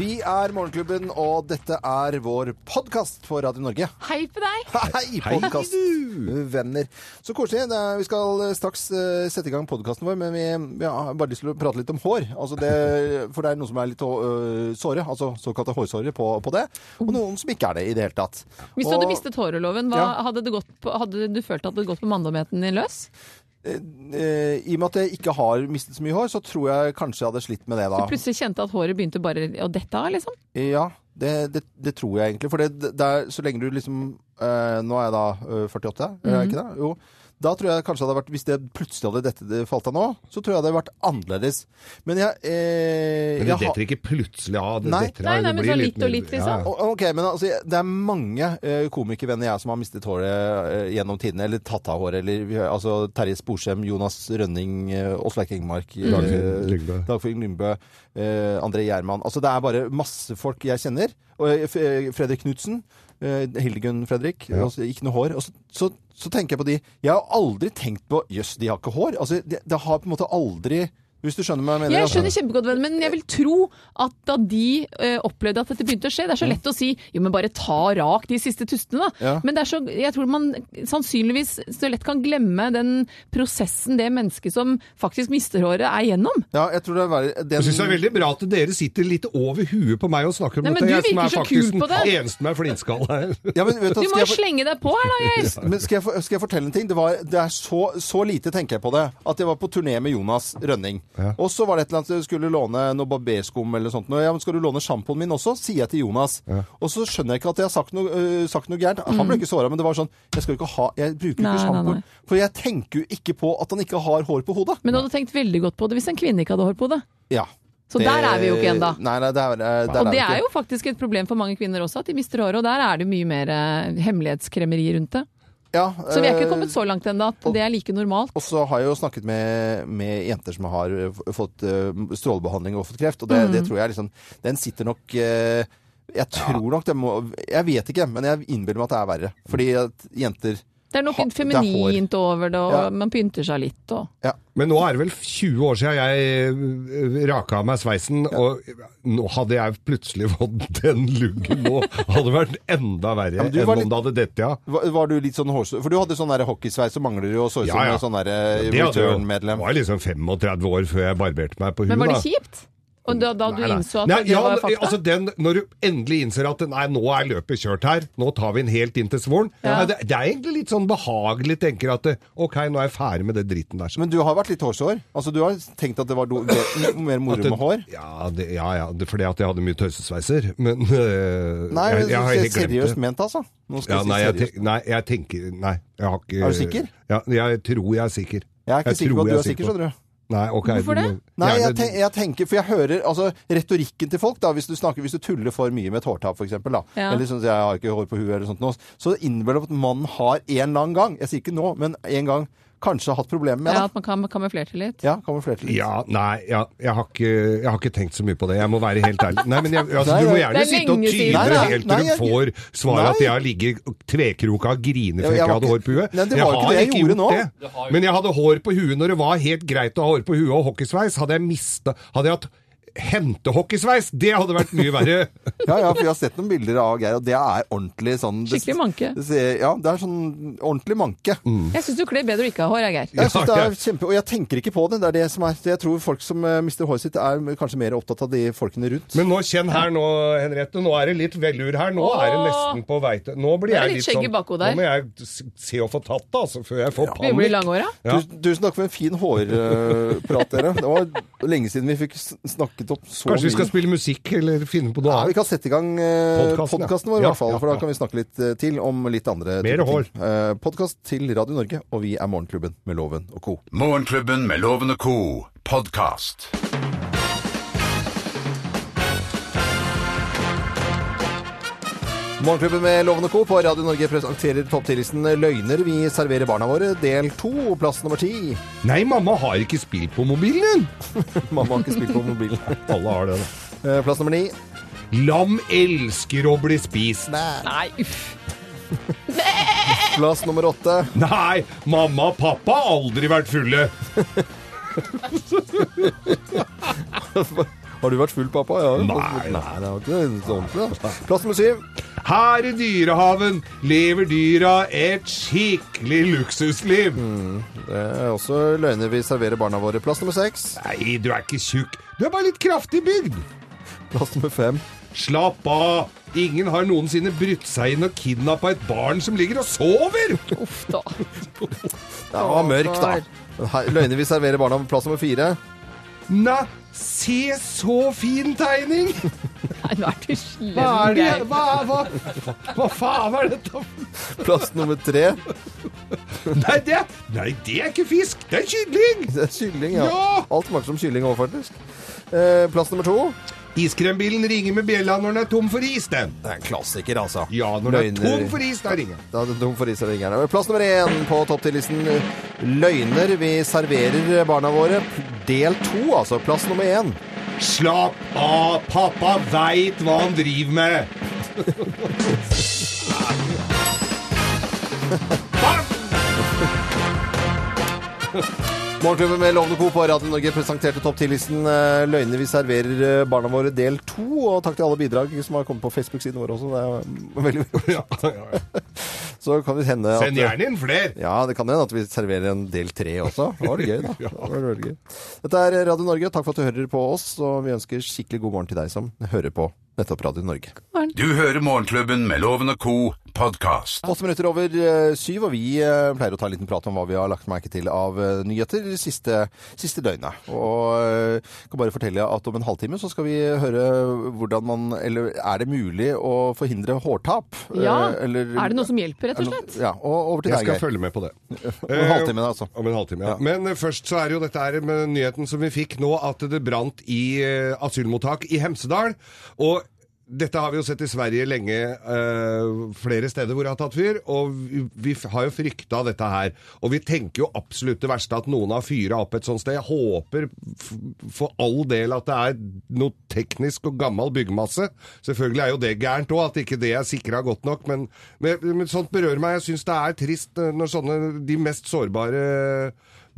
Vi er Morgenklubben, og dette er vår podkast for Radio Norge. Hei på deg! Hei, podkastvenner. Så koselig. Det er, vi skal straks eh, sette i gang podkasten vår, men vi, vi har bare lyst til å prate litt om hår. Altså det, for det er noen som er litt uh, såre, altså såkalte hårsåre på, på det, og noen som ikke er det i det hele tatt. Hvis du Og- hadde mistet hårloven, hva, Ja. hadde, det på, hadde du følt at det hadde gått på manndomheten din løs? Eh, I og med at jeg ikke har mistet så mye hår, så tror jeg kanskje jeg hadde slitt med det da. Så plutselig kjente at håret begynte bare å dette av, liksom? Ja, det, det, det tror jeg egentlig. For det, det er, så lenge du liksom eh, Nå er jeg da eh, 48, er jeg ikke det? Jo. Da tror jeg kanskje det hadde vært Hvis det plutselig hadde dette det falt av nå, så tror jeg det hadde vært annerledes. Men jeg, eh, Men det detter ikke plutselig av. Det Nei. detter Nei, nei, det men blir sånn litt litt og litt, liksom. Ja. Ok, men altså, det er mange eh, komikervenner jeg som har mistet håret eh, gjennom tidene, eller tatt av håret, eller altså Terje Sporsem, Jonas Rønning, eh, Åsleik Engmark, eh, Dagfinn Lyngbø, eh, André Gjerman. Altså det er bare masse folk jeg kjenner. Eh, eh, Fredrik Knutsen, eh, Hildegunn Fredrik, Ja. altså, ikke noe hår. Og så, så, så tenker jeg på de Jeg har aldri tenkt på jøss, de har ikke hår. Altså, det, det har på en måte aldri Hvis du skjønner hva jeg mener? Jeg altså. skjønner kjempegodt, men jeg vil tro at da de eh, opplevde at dette begynte å skje Det er så lett å si jo, men bare ta rak de siste tustene, da. Ja. Men det er så, jeg tror man sannsynligvis så lett kan glemme den prosessen det mennesket som faktisk mister håret, er gjennom. Ja, jeg tror det er veldig den, Jeg syns det er veldig bra at dere sitter litt over huet på meg og snakker om Nei, men dette. du Jeg som er så faktisk den eneste med er flintskall her. ja, men, vet Du skal må jo for- slenge deg på her, da, Geir! Men skal jeg, for- skal jeg fortelle en ting? Det, var, det er så, så lite, tenker jeg på det, at jeg var på turné med Jonas Rønning. Ja. Og så var det et eller annet du skulle låne noe barberskum eller sånt. Ja, men skal du låne sjampoen min også? Sier jeg til Jonas. Ja. Og så skjønner jeg ikke at jeg har sagt noe, uh, sagt noe gærent. Han ble ikke såra, men det var sånn Jeg skal jo ikke ha Jeg bruker Mm. Nei, ikke sjampoen. sjampo. For jeg tenker jo ikke på at han ikke har hår på hodet. Men du hadde tenkt veldig godt på det hvis en kvinne ikke hadde hår på det. Ja. Så der er vi jo ikke ennå. Nei, nei, der, der, der Og det ikke. er jo faktisk et problem for mange kvinner også, at de mister håret. Og der er det mye mer eh, hemmelighetskremmeri rundt det. Ja, Så vi er ikke øh, kommet så langt ennå at det er like normalt. Og så har jeg jo snakket med, med jenter som har eh, fått eh, strålebehandling og fått kreft, og det, Mm. det tror jeg liksom Den sitter nok eh, Jeg tror nok det må Jeg vet ikke, men jeg innbiller meg at det er verre. Fordi at jenter Det er noe feminint over det, og Ja. man pynter seg litt og Ja. Men nå er det vel 20 år siden jeg øh, raka av meg sveisen, og nå hadde jeg plutselig fått den luggen nå. Hadde vært enda verre Ja, enn litt, om det hadde dette, ja. Var, var du litt sånn hårsår For du hadde sånn hockeysveis og mangler jo, sånn så ut som Ja, ja. sånn return-medlem. Det var liksom 35 år før jeg barberte meg på huet. Men var det da. kjipt? Og da, da du Nei, nei. innså at Nei, det ja, var fakta? Altså den, når du endelig innser at nei, nå er løpet kjørt her, nå tar vi den helt inn til svoren. Ja. Det, det er egentlig litt sånn behagelig, tenker at ok, nå er jeg ferdig med det dritten der. Men du har vært litt hårsår? Altså Du har tenkt at det var do, det, mer moro det- med hår? Ja, det, ja, ja det, fordi at jeg hadde mye tøysesveiser. Men øh, Nei, jeg, jeg helt er seriøst ment, altså. Nå skal Ja, jeg nei, si jeg, seriøst. nei, jeg tenker Nei, jeg har ikke Er du sikker? Ja, jeg tror jeg er sikker. Jeg er ikke sikker på at du er sikker, skjønner du. Nei, okay, Hvorfor det? Nei, jeg, ten jeg tenker, for jeg hører altså, retorikken til folk, da, hvis du snakker, hvis du tuller for mye med et hårtap, da, Ja. eller sånn, jeg har ikke hår på huet, eller sånt noe, så innebærer det at man har en eller annen gang, jeg sier ikke nå, men en gang, kanskje hatt problemer med Ja, at man kan kamuflerte litt. Ja, kamuflerte litt. Ja, nei, ja, jeg, har ikke, jeg har ikke tenkt så mye på det. Jeg må være helt ærlig. Nei, men jeg, altså, Nei, Du må gjerne er sitte og tyde Nei, nei, helt til du får svaret at jeg har ligget tvekroka og grinet for at jeg jeg ikke hadde hår på huet. Nei, det var ikke har det jeg gjorde gjort nå. det. Men jeg hadde hår på huet når det var helt greit å ha hår på huet og hockeysveis. Hadde jeg mista Hadde jeg hatt hentehockeysveis, det hadde vært mye verre. Ja, ja, for jeg har sett noen bilder av Geir, og det er ordentlig sånn Skikkelig manke. det ser- Ja, det er sånn ordentlig manke. Jeg syns du kler bedre å ikke ha hår, Geir. Jeg synes det er kjempe, Og jeg tenker ikke på det. det er det som er, jeg tror folk som eh, mister håret sitt, er kanskje mer opptatt av de folkene rundt. Men nå kjenn her nå, Henriette. Nå er det litt velur her. Nå er det nesten på vei til Nå blir Det jeg litt litt sånn. Nå må jeg se å få tatt det, altså, før jeg får Vi blir panikk. langhåra. Ja. Tusen, tusen takk for en fin hårprat, dere. Det var lenge siden vi fikk s- snakket opp så Kanskje vi skal mye. spille musikk, eller finne på noe Ja, vi kan sette i gang eh, podkasten vår, i hvert fall. ja, For da kan vi snakke litt eh, til om litt andre Mer hår. ting. Eh, Podkast til Radio Norge, og vi er Morgenklubben med Loven og co. Morgenklubben med Loven og Co. podkast. Morgenklubben med Lovende Co. på Radio Norge presenterer topp 10-listen Løgner vi serverer barna våre, del to, plass nummer ti. Nei, mamma har ikke spilt på mobilen din! Mamma har ikke spilt på mobilen. Alle har det, da. Eh, Plass nummer ni. Lam elsker å bli spist. Nei, uff. Plass nummer åtte. Nei, mamma og pappa har aldri vært fulle. Har du vært full, pappa? Ja, Nei. Nei, det var ikke så ordentlig. da. Plass nummer syv. Her i dyrehaven lever dyra et skikkelig luksusliv. Det er også løgner vi serverer barna våre. Plass nummer seks. Nei, du er ikke tjukk. Du er bare litt kraftig bygd. Plass nummer fem. Slapp av. Ingen har noensinne brutt seg inn og kidnappa et barn som ligger og sover. Uff da. Det var mørkt, da. Løgner vi serverer barna. Plass nummer fire. Nei, se så fin tegning! Nei, nå er du slem, Hva er det? Geir. Hva, hva, hva faen er dette? Plass nummer tre. Nei det, nei, det er ikke fisk. Det er kylling. Det er kylling, ja. Ja! Alt smaker som kylling òg, faktisk. Eh, plass nummer to. Iskrembilen ringer med bjella når den er tom for is, den. Det er en klassiker, altså. Ja, når den er tom for is, da ringer den. Da er det tom for is da ringer den. Plass nummer én på topp 10-listen. Løgner vi serverer barna våre. Del to, altså. Plass nummer én. Slapp av, pappa veit hva han driver med. Morgenklubben med Lovende Co. på Radio Norge presenterte topp 10-listen eh, Løgner vi serverer eh, barna våre del to. Og takk til alle bidrag som har kommet på Facebook-siden vår også. Det er veldig ja, ja. Så kan det hende at Send gjerne inn flere. Ja, det kan hende at vi serverer en del tre også. Det var det gøy, da. Det var veldig gøy. Dette er Radio Norge. Takk for at du hører på oss, og vi ønsker skikkelig god morgen til deg som hører på nettopp Radio Norge. Du hører Morgenklubben med Loven og Co. podkast. Åtte minutter over eh, syv, og vi eh, pleier å ta en liten prat om hva vi har lagt merke til av eh, nyheter de siste, siste døgnet. Og jeg kan bare fortelle at om en halvtime så skal vi høre hvordan man Eller er det mulig å forhindre hårtap? Ja. Eller, Er det noe som hjelper, rett og slett? Ja, og over til Jeg skal følge med på det. Om en halvtime, altså. Om en halvtime, ja. Ja. Men først så er jo dette her med nyheten som vi fikk nå, at det brant i asylmottak i Hemsedal. Og dette har vi jo sett i Sverige lenge, eh, flere steder hvor det har tatt fyr. Og vi, vi har jo frykta dette her. Og vi tenker jo absolutt det verste at noen har fyra opp et sånt sted. Jeg håper for all del at det er noe teknisk og gammel byggmasse. Selvfølgelig er jo det gærent òg, at ikke det er sikra godt nok. Men, men, men sånt berører meg. Jeg syns det er trist eh, når sånne de mest sårbare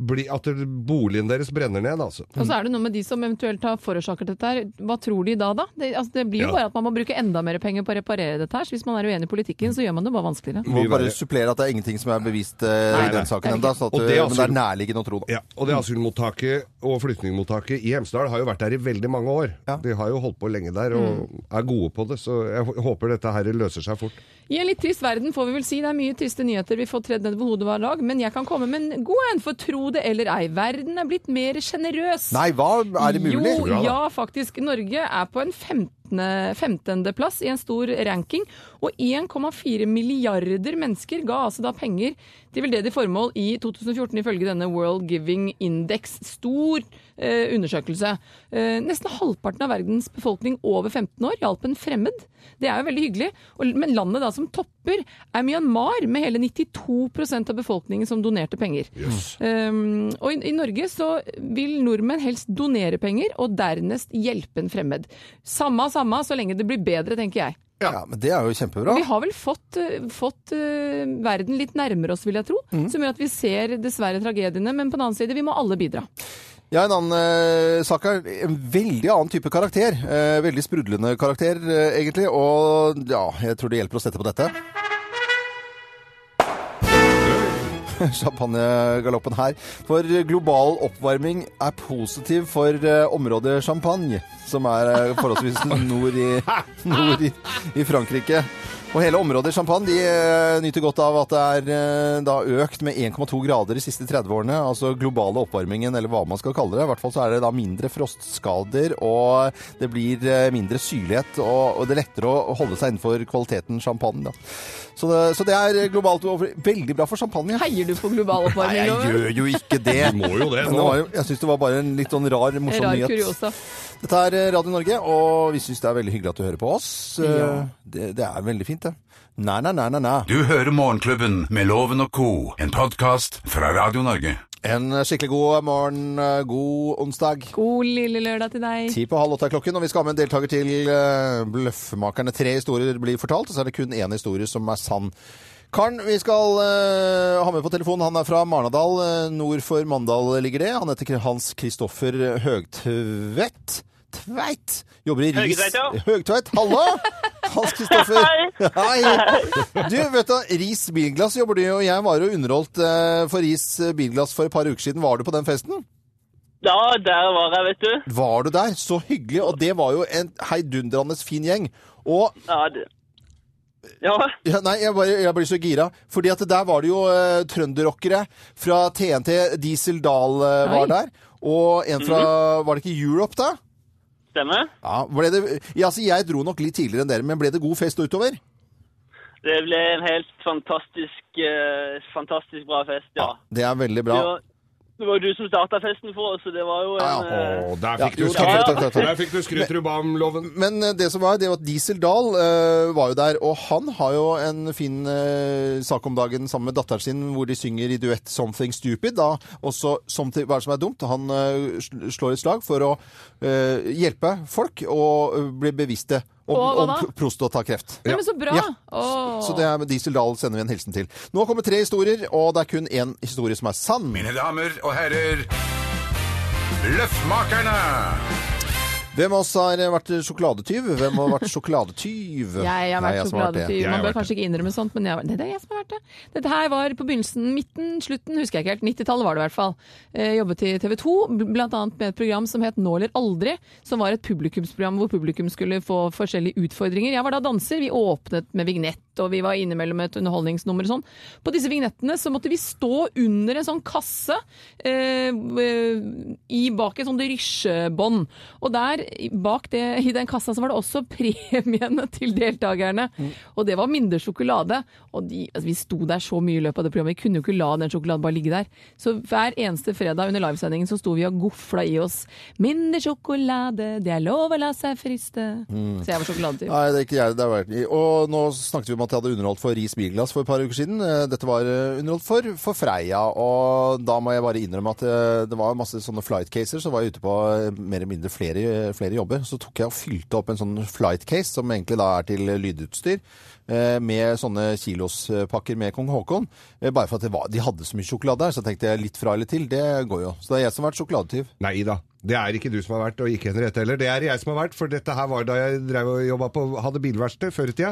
blir At boligen deres brenner ned, altså. Og så er det noe med de som eventuelt har forårsaket dette her. Hva tror de da, da? Det, altså, det blir jo Ja. bare at man må bruke enda mer penger på å reparere dette her. Så hvis man er uenig i politikken, så gjør man det bare vanskeligere. Må bare supplere at det er ingenting som er bevist eh, Nei, i den saken ennå. ikke. Så det er eh, men det er nærliggende å tro, det. Ja, og det asylmottaket og flyktningmottaket i Hemsedal har jo vært der i veldig mange år. Ja. De har jo holdt på lenge der og er gode på det, så jeg håper dette her løser seg fort. I en litt trist verden får vi vel si. Det er mye triste nyheter vi får tredd ned på hodet hver dag. Men jeg kan komme med en god en, for tro det eller ei. Verden er blitt mer sjenerøs. Nei, hva? Er det mulig? Jo, ja, faktisk. Norge er på en 15. 15. plass i en stor ranking, og 1,4 milliarder mennesker ga altså da penger til veldedig formål i 2014, ifølge denne World Giving Index. Stor eh, undersøkelse. Eh, nesten halvparten av verdens befolkning over 15 år hjalp en fremmed. Det er jo veldig hyggelig. Og, men landet da som topper er Myanmar, med hele 92% av befolkningen som donerte penger. Um, og i, i Norge så vil nordmenn helst donere penger, og dernest hjelpe en fremmed. Samme samme, så lenge det blir bedre, tenker jeg. Ja, men det er jo kjempebra. Vi har vel fått, eh, fått uh, verden litt nærmere oss, vil jeg tro. Som gjør at vi ser dessverre tragediene, men på den annen side, vi må alle bidra. Ja, en annen eh, sak er en veldig annen type karakter. Eh, veldig sprudlende karakter, eh, egentlig. Og ja, jeg tror det hjelper å sette på dette. Champagnegaloppen her. For global oppvarming er positiv for eh, området Champagne, som er eh, forholdsvis nord i, nord i, i Frankrike. Og hele området Champagne de eh, nyter godt av at det er da økt med 1,2 grader de siste 30 årene. Altså globale oppvarmingen, eller hva man skal kalle det. I hvert fall så er det da mindre frostskader, og det blir mindre syrlighet. Og, og det er lettere å holde seg innenfor kvaliteten champagne. Da. Så, det, så det er globalt veldig bra for champagne. Heier du på global Nei, jeg gjør jo ikke det. Du må jo det nå. var jeg syns det var bare en litt sånn rar, morsom Rar nyhet. kuriosa. Dette er eh, Radio Norge, og vi syns det er veldig hyggelig at du hører på oss. Eh, Ja. Det, det er veldig fint, det. Nei, nei, nei, nei, nei. Du hører Morgenklubben med Loven og Co., en podkast fra Radio Norge. En skikkelig god morgen, eh, god onsdag. God lille lørdag til deg. Ti på halv åtte er klokken, og vi skal ha med en deltaker til eh, Bløffmakerne. Tre historier blir fortalt, og så er det kun én historie som er sann. Karen vi skal uh, ha med på telefonen, han er fra Marnardal. nord for Mandal ligger det. Han heter Hans Kristoffer Høgtvedt. Tveit! Jobber i RIS. Høgtveit, ja. Høgtveit, hallo! Hans Kristoffer. Hei. Du, vet du, Ris Bilglass jobber du i, og jeg var jo underholdt eh, for Ris Bilglass for et par uker siden. Var du på den festen? Ja, der var jeg, vet du. Var du der? Så hyggelig. Og det var jo en heidundrende fin gjeng. Og Ja, det... ja. ja, Nei, jeg, bare, jeg blir så gira. Fordi at der var det jo uh, trønderrockere fra TNT. Diesel Dahl uh, var der. Og en fra Var det ikke Europe, da? Stemmer. Ja, ble det, ja, altså Jeg dro nok litt tidligere enn dere, men ble det god fest utover? Det ble en helt fantastisk, eh, fantastisk bra fest, ja. Det er veldig Det bra. var, det var jo du som starta festen for oss, så det var jo en Ja, ja. Å, der Ja, fikk du jo, skryt. takk, takk, takk. Der fikk du skryt, Rubam-loven. Men eh, det som var, det var at Diesel Dahl uh, var jo der, og han har jo en fin uh, sak om dagen sammen med datteren sin, hvor de synger i duett 'Something Stupid'. Da også 'Something', hva er det som er dumt? Han uh, slår et slag for å eh, hjelpe folk og eh, bli bevisste om, Og hva da? pr- prostatakreft. Nei, men så bra! Ja. Åh. Så det er Diesel Dahl sender vi en hilsen til. Nå kommer tre historier, og det er kun én historie som er sann. Mine damer og herrer, Løffmakerne! Hvem av oss har vært sjokoladetyv? Hvem har vært sjokoladetyv? Jeg har Nei, vært jeg sjokoladetyv. har vært. Man bør kanskje ikke innrømme sånt, men jeg, var- nei, det er jeg som har vært det. Dette her var på begynnelsen, midten, slutten, husker jeg ikke helt. 90-tallet var det i hvert fall. Jeg jobbet i TV 2, blant annet med et program som het Nå eller aldri, som var et publikumsprogram hvor publikum skulle få forskjellige utfordringer. Jeg var da danser, vi åpnet med vignett, og vi var innimellom et underholdningsnummer og sånn. På disse vignettene så måtte vi stå under en sånn kasse eh, i bak et sånt rysjebånd. Og der, bak det, i den kassa, så var det også premiene til deltakerne. Og det var mindre sjokolade. Og de, altså, vi sto der så mye i løpet av det programmet. Vi kunne jo ikke la den sjokoladen bare ligge der. Så hver eneste fredag under livesendingen så sto vi og gofla i oss 'Mindre sjokolade, det er lov å la seg friste'. Så jeg var sjokoladetyv. Nei, det er ikke jeg. Det er vært. Og nå snakket vi om at jeg hadde underholdt for Ris Bilglass for et par uker siden. Eh, Dette var eh, underholdt for, for Freia, og da må jeg bare innrømme at eh, det var masse sånne flight caser, så var jeg ute på mer eller mindre flere, flere jobber. Så tok jeg og fylte opp en sånn flight case, som egentlig da er til lydutstyr, med sånne kilospakker med kong Haakon. Bare for at var, de hadde så mye sjokolade her, så tenkte jeg litt fra eller til, det går jo. Så det er jeg som har vært sjokoladetyv. Nei da. Det er ikke du som har vært, og ikke Henriette heller. Det er jeg som har vært, for dette her var da jeg drev og jobba på hadde bilverksted før i tida.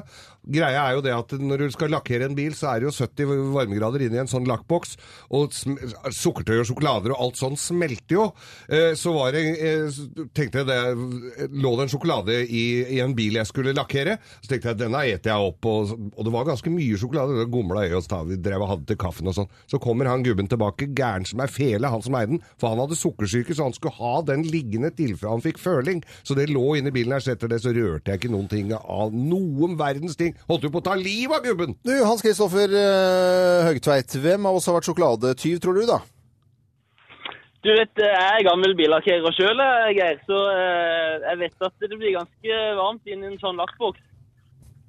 Greia er jo det at når du skal lakkere en bil, så er det jo 70 varmegrader inne i en sånn lakkboks, og sukkertøy og sjokolader og alt sånn smelter jo. Eh, Så var det eh, tenkte jeg det lå det en sjokolade i, i en bil jeg skulle lakkere. Så tenkte jeg denne eter jeg opp, og, og det var ganske mye sjokolade. Det gomla i oss da vi drev og hadde til kaffen og sånn. Så kommer han gubben tilbake, gæren som er fele, han som eide den, for han hadde sukkersyke, så han skulle ha den liggende tilfelle han fikk føling. Så det lå inni bilen her, så etter det så rørte jeg ikke noen ting av noen verdens ting. Holdt jo på å ta livet av gubben! Du, Hans Kristoffer eh, Høgtveit, hvem av oss har vært sjokoladetyv, tror du da? Du vet, jeg er gammel billakkerer sjøl, Geir, så eh, jeg vet at det blir ganske varmt inn i en sånn lakkboks.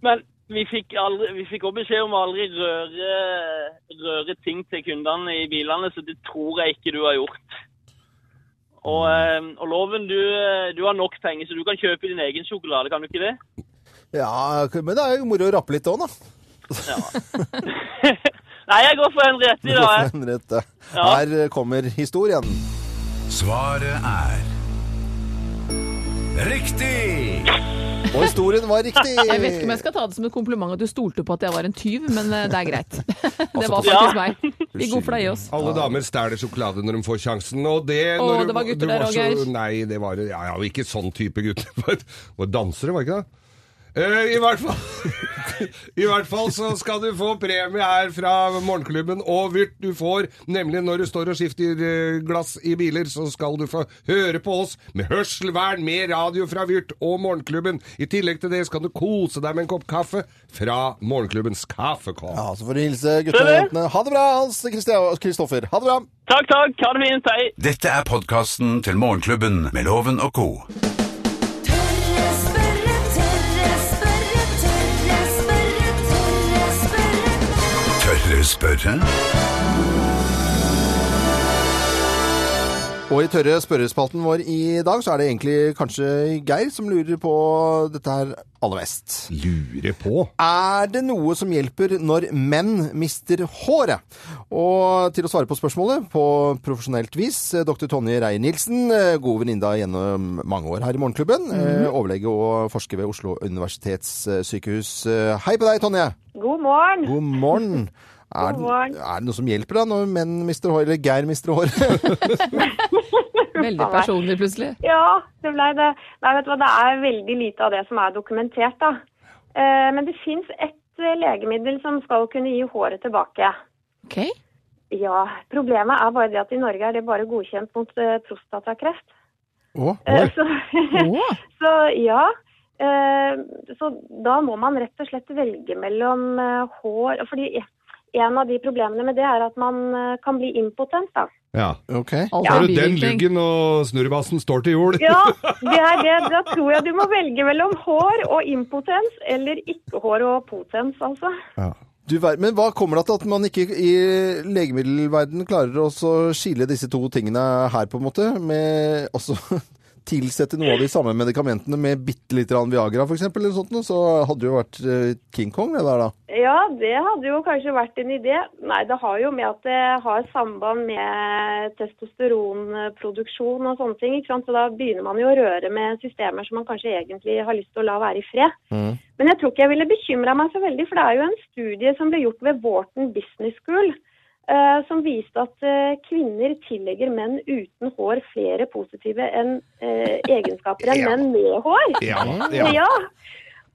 Men vi fikk, aldri, vi fikk også beskjed om å aldri røre, røre ting til kundene i bilene, så det tror jeg ikke du har gjort. Og, eh, og Loven, du, eh, du har nok penger, så du kan kjøpe din egen sjokolade, kan du ikke det? Ja, men det er jo moro å rappe litt òg, da. Nei, jeg går for Henriette i dag. Henriette. Ja. Her kommer historien. Svaret er Riktig! Og historien var riktig! Jeg vet ikke om jeg skal ta det som et kompliment at du stolte på at jeg var en tyv, men eh, det er greit. Det var faktisk meg. Vi gofla i oss. Alle damer stjeler sjokolade når de får sjansen, og det Å, det var gutter der òg, Geir. Nei, det var ja, ja, ikke sånn type gutter. Det var dansere, var det ikke det? Eh, I hvert fall I hvert fall så skal du få premie her fra Morgenklubben og Vyrt. Du får nemlig når du står og skifter eh, glass i biler, så skal du få høre på oss med hørselvern med radio fra Vyrt og Morgenklubben. I tillegg til det skal du kose deg med en kopp kaffe fra Morgenklubbens kaffekopp. Ja, så får du hilse guttene og jentene. Ha det bra, Hans Kristoffer. Ha det bra. Takk, takk. Ha det fint. Hei. Dette er podkasten til Morgenklubben med Loven og co. tørre spørre. Og i tørre spørrespalten vår i dag, så er det egentlig kanskje Geir som lurer på dette her aller mest. Lurer på. Er det noe som hjelper når menn mister håret? Og til å svare på spørsmålet på profesjonelt vis, dr. Tonje Reier-Nilsen, eh, god venninne gjennom mange år her i Morgenklubben, eh, overlege og forsker ved Oslo universitetssykehus. Eh, Hei på deg, Tonje! God morgen. God morgen. Er, God er det noe som hjelper da når menn mister hår, eller Geir mister hår? Veldig personlig plutselig. Ja, det ble det. Nei, vet du hva, det er veldig lite av det som er dokumentert, da. Eh, men det fins ett eh, legemiddel som skal kunne gi håret tilbake. Ok. Ja, problemet er bare det at i Norge er det bare godkjent mot eh, prostatakreft. Å, Eh, så, så ja. Eh, så da må man rett og slett velge mellom eh, hår Fordi en av de problemene med det er at man eh, kan bli impotent, da. Ja. ok. Altså, er du den lyggen luggen og snurrebassen står til jord? Ja, det er det. Da tror jeg du må velge mellom hår og impotens, eller ikke hår og potens, altså. Du, men hva kommer det til at man ikke i legemiddelverdenen klarer å så skille disse to tingene her, på en måte? Med altså tilsette noe av de samme medikamentene med bitte litt Viagra, f.eks., eller sånt, så hadde det jo vært eh, King Kong, det der, da. Ja, det hadde jo kanskje vært en idé. Nei, det har jo med at det har samband med testosteronproduksjon og sånne ting. ikke sant? Så da begynner man jo å røre med systemer som man kanskje egentlig har lyst til å la være i fred. Men jeg tror ikke jeg ville bekymra meg så veldig, for det er jo en studie som ble gjort ved Wharton Business School. Eh, som viste at eh, kvinner tillegger menn uten hår flere positive enn, eh, egenskaper enn Ja. menn med hår. Ja, ja. Ja.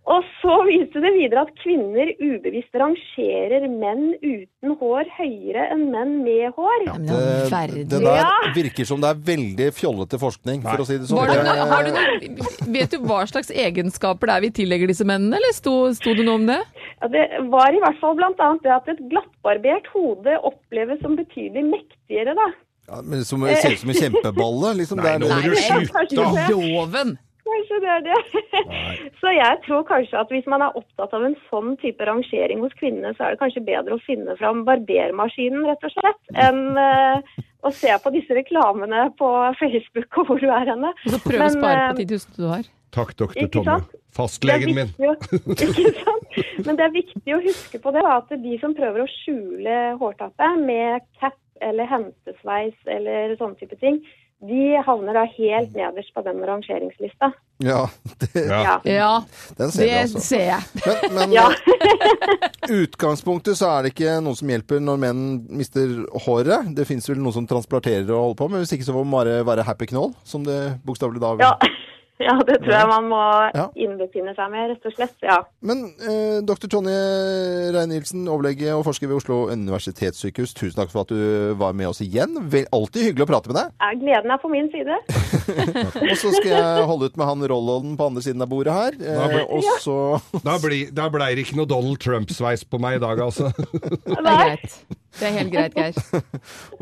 Og så viste det videre at kvinner ubevisst rangerer menn uten hår høyere enn menn med hår. Ja, men Det, det der virker som det er veldig fjollete forskning, for å si det sånn. Det noe, har du noe, vet du hva slags egenskaper det er vi tillegger disse mennene, eller sto, sto det noe om det? Ja, det var i hvert fall bl.a. det at et glattbarbert hode oppleves som betydelig mektigere, da. Ja, men som ser ut som en kjempeballe, liksom. Nei, er- nå må du slutte. Loven! Kanskje det er det. Så jeg tror kanskje at hvis man er opptatt av en sånn type rangering hos kvinnene, så er det kanskje bedre å finne fram barbermaskinen, rett og slett, enn uh, å se på disse reklamene på Facebook og hvor du er henne. Så Men, å spare eh, på 10 000 du har. Takk, doktor Tomme. Fastlegen min. Å- Ikke sant? Men det er viktig å huske på det, at de som prøver å skjule hårtappet med cap eller hentesveis eller sånne type ting, de havner da helt nederst på den rangeringslista. Ja, det, Ja. Ja. Den ser vi det altså. ser jeg. Men, men Ja. utgangspunktet så er det ikke noe som hjelper når menn mister håret. Det fins vel noen som transplanterer og holder på, men hvis ikke så må man bare være happy knoll, som det bokstavelig da Ja. ja, det tror jeg man må Ja. innbefinne seg med, rett og slett. Ja. Men eh, dr. Tonje Rein-Nilsen, overlege og forsker ved Oslo universitetssykehus, tusen takk for at du var med oss igjen. Vel, alltid hyggelig å prate med deg. Ja, Gleden er på min side. Og så skal jeg holde ut med han Rollolden på andre siden av bordet her. Da Eh, ble- også... Da, ble, da ble det ikke noe Donald Trump-sveis på meg i dag, altså. Det er greit. Det er helt greit, Geir.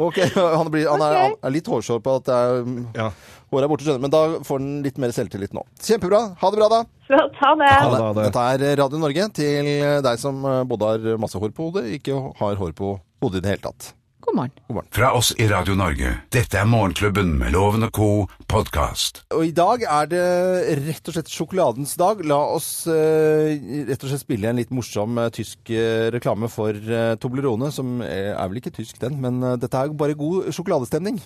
Ok, han, blir, han, er, han er litt hårsår på at det er, Ja. Håret er borte, skjønner du, men da får den litt mer selvtillit nå. Kjempebra. Ha det bra, da. Så ta det. Ha det, ha det. Dette er Radio Norge til deg som både har masse hår på hodet, ikke har hår på hodet i det hele tatt. God morgen. Fra oss i Radio Norge. Dette er Morgenklubben med Loven og co. podkast. Og i dag er det rett og slett sjokoladens dag. La oss eh, rett og slett spille en litt morsom eh, tysk eh, reklame for eh, Toblerone, som er, er vel ikke tysk den, men eh, dette er bare god sjokoladestemning.